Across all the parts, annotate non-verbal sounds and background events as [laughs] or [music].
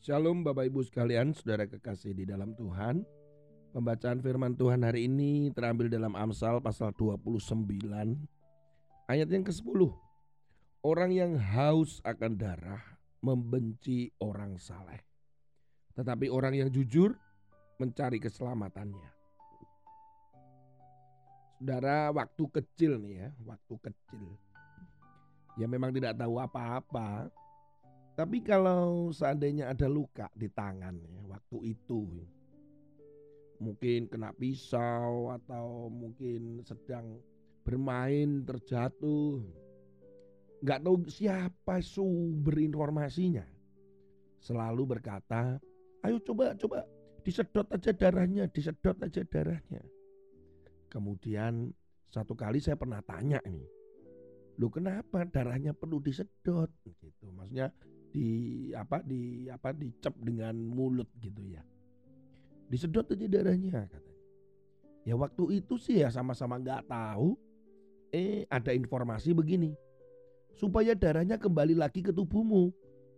Shalom Bapak Ibu sekalian, saudara kekasih di dalam Tuhan. Pembacaan firman Tuhan hari ini terambil dalam Amsal pasal 29 ayat yang ke-10. Orang yang haus akan darah membenci orang saleh. Tetapi orang yang jujur mencari keselamatannya. Saudara, waktu kecil nih ya, waktu kecil. Ya memang tidak tahu apa-apa, tapi kalau seandainya ada luka di tangan ya, waktu itu mungkin kena pisau atau mungkin sedang bermain terjatuh nggak tahu siapa sumber informasinya. Selalu berkata ayo coba coba disedot aja darahnya disedot aja darahnya. Kemudian satu kali saya pernah tanya nih lu kenapa darahnya perlu disedot? Gitu maksudnya di apa di apa dicep dengan mulut gitu ya disedot aja darahnya katanya. Ya waktu itu sih ya sama-sama nggak tahu. Eh ada informasi begini. Supaya darahnya kembali lagi ke tubuhmu.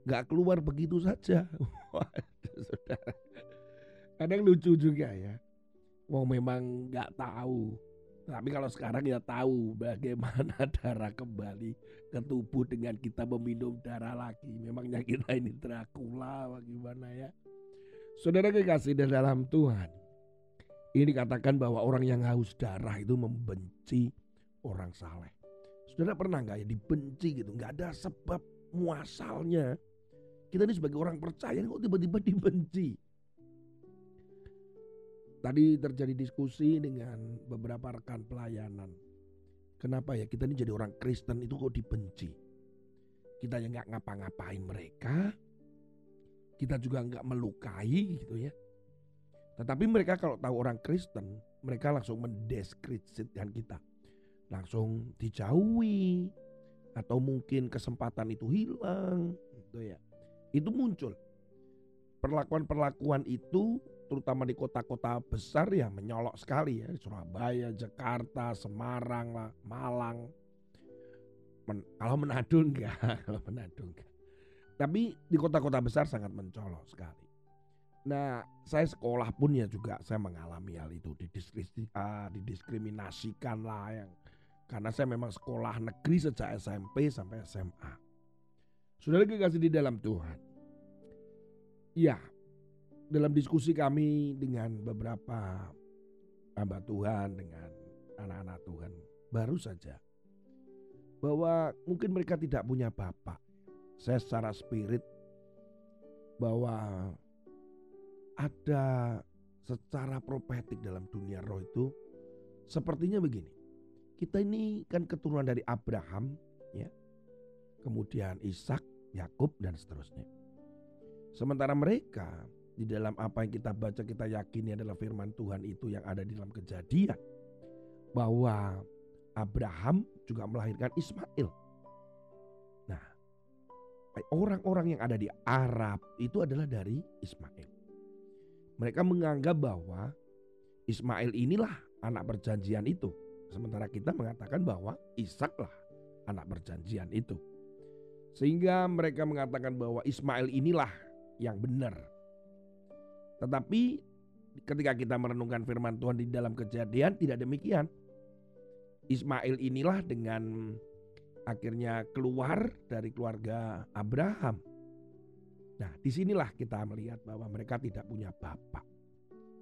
Nggak keluar begitu saja. [laughs] Waduh saudara. Kadang lucu juga ya. Wong memang nggak tahu. Tapi kalau sekarang ya tahu bagaimana [laughs] darah kembali ke tubuh dengan kita meminum darah lagi. Memangnya kita ini Dracula bagaimana ya. Saudara kekasih di dalam Tuhan. Ini dikatakan bahwa orang yang haus darah itu membenci orang saleh. Saudara pernah nggak ya dibenci gitu? Nggak ada sebab muasalnya. Kita ini sebagai orang percaya kok tiba-tiba dibenci. Tadi terjadi diskusi dengan beberapa rekan pelayanan. Kenapa ya kita ini jadi orang Kristen itu kok dibenci? Kita yang nggak ngapa-ngapain mereka, kita juga nggak melukai gitu ya. Tetapi mereka kalau tahu orang Kristen, mereka langsung mendeskripsikan kita. Langsung dijauhi atau mungkin kesempatan itu hilang gitu ya. Itu muncul. Perlakuan-perlakuan itu terutama di kota-kota besar ya menyolok sekali ya. Surabaya, Jakarta, Semarang, lah, Malang. Men, kalau Manado enggak, [laughs] kalau Manado enggak. Tapi di kota-kota besar sangat mencolok sekali. Nah, saya sekolah pun ya juga saya mengalami hal itu didiskriminasikan lah yang karena saya memang sekolah negeri sejak SMP sampai SMA. Saudara kekasih di dalam Tuhan. Ya, dalam diskusi kami dengan beberapa hamba Tuhan dengan anak-anak Tuhan baru saja bahwa mungkin mereka tidak punya bapak saya secara spirit bahwa ada secara profetik dalam dunia roh itu sepertinya begini. Kita ini kan keturunan dari Abraham ya. Kemudian Ishak, Yakub dan seterusnya. Sementara mereka di dalam apa yang kita baca kita yakini adalah firman Tuhan itu yang ada di dalam kejadian bahwa Abraham juga melahirkan Ismail orang-orang yang ada di Arab itu adalah dari Ismail. Mereka menganggap bahwa Ismail inilah anak perjanjian itu. Sementara kita mengatakan bahwa Ishaklah anak perjanjian itu. Sehingga mereka mengatakan bahwa Ismail inilah yang benar. Tetapi ketika kita merenungkan firman Tuhan di dalam kejadian tidak demikian. Ismail inilah dengan akhirnya keluar dari keluarga Abraham. Nah, di sinilah kita melihat bahwa mereka tidak punya bapak.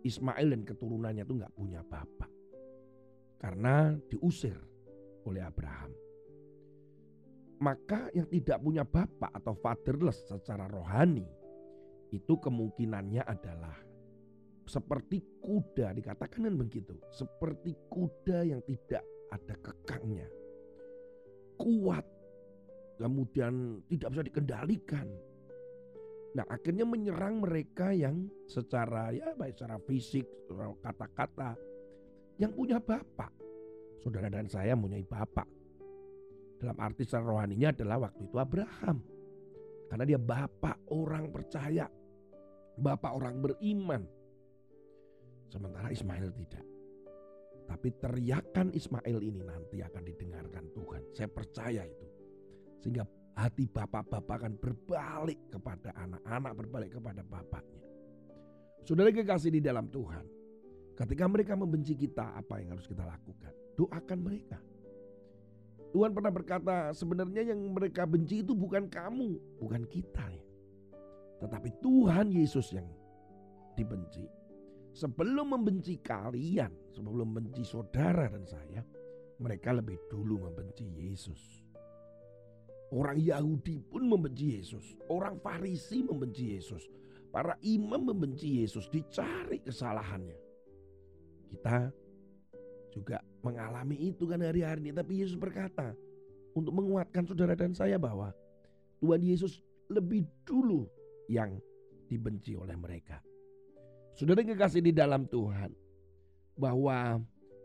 Ismail dan keturunannya itu nggak punya bapak. Karena diusir oleh Abraham. Maka yang tidak punya bapak atau fatherless secara rohani itu kemungkinannya adalah seperti kuda dikatakan kan begitu, seperti kuda yang tidak ada kekangnya kuat, kemudian tidak bisa dikendalikan. Nah akhirnya menyerang mereka yang secara ya baik secara fisik, kata-kata yang punya bapak. Saudara dan saya mempunyai bapak. Dalam arti secara rohaninya adalah waktu itu Abraham. Karena dia bapak orang percaya. Bapak orang beriman. Sementara Ismail tidak. Tapi teriakan Ismail ini nanti akan didengarkan Tuhan. Saya percaya itu. Sehingga hati bapak-bapak akan berbalik kepada anak-anak, berbalik kepada bapaknya. Saudara kekasih di dalam Tuhan, ketika mereka membenci kita, apa yang harus kita lakukan? Doakan mereka. Tuhan pernah berkata, sebenarnya yang mereka benci itu bukan kamu, bukan kita ya. Tetapi Tuhan Yesus yang dibenci. Sebelum membenci kalian, sebelum membenci saudara dan saya, mereka lebih dulu membenci Yesus. Orang Yahudi pun membenci Yesus. Orang Farisi membenci Yesus. Para imam membenci Yesus. Dicari kesalahannya. Kita juga mengalami itu kan hari-hari ini. Tapi Yesus berkata untuk menguatkan saudara dan saya bahwa Tuhan Yesus lebih dulu yang dibenci oleh mereka. Saudara kekasih di dalam Tuhan. Bahwa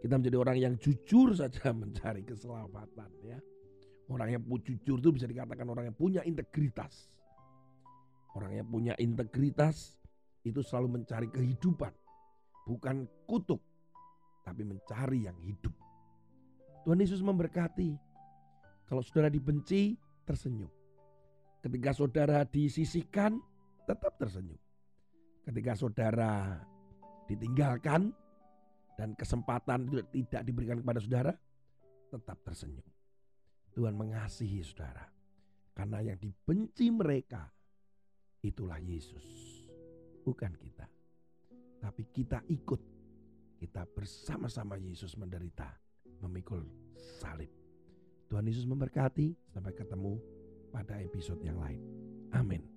kita menjadi orang yang jujur saja [laughs] mencari keselamatan ya. Orang yang jujur itu bisa dikatakan orang yang punya integritas. Orang yang punya integritas itu selalu mencari kehidupan. Bukan kutuk, tapi mencari yang hidup. Tuhan Yesus memberkati. Kalau saudara dibenci, tersenyum. Ketika saudara disisihkan, tetap tersenyum. Ketika saudara ditinggalkan dan kesempatan tidak diberikan kepada saudara, tetap tersenyum. Tuhan mengasihi saudara. Karena yang dibenci mereka itulah Yesus. Bukan kita. Tapi kita ikut. Kita bersama-sama Yesus menderita. Memikul salib. Tuhan Yesus memberkati. Sampai ketemu pada episode yang lain. Amin.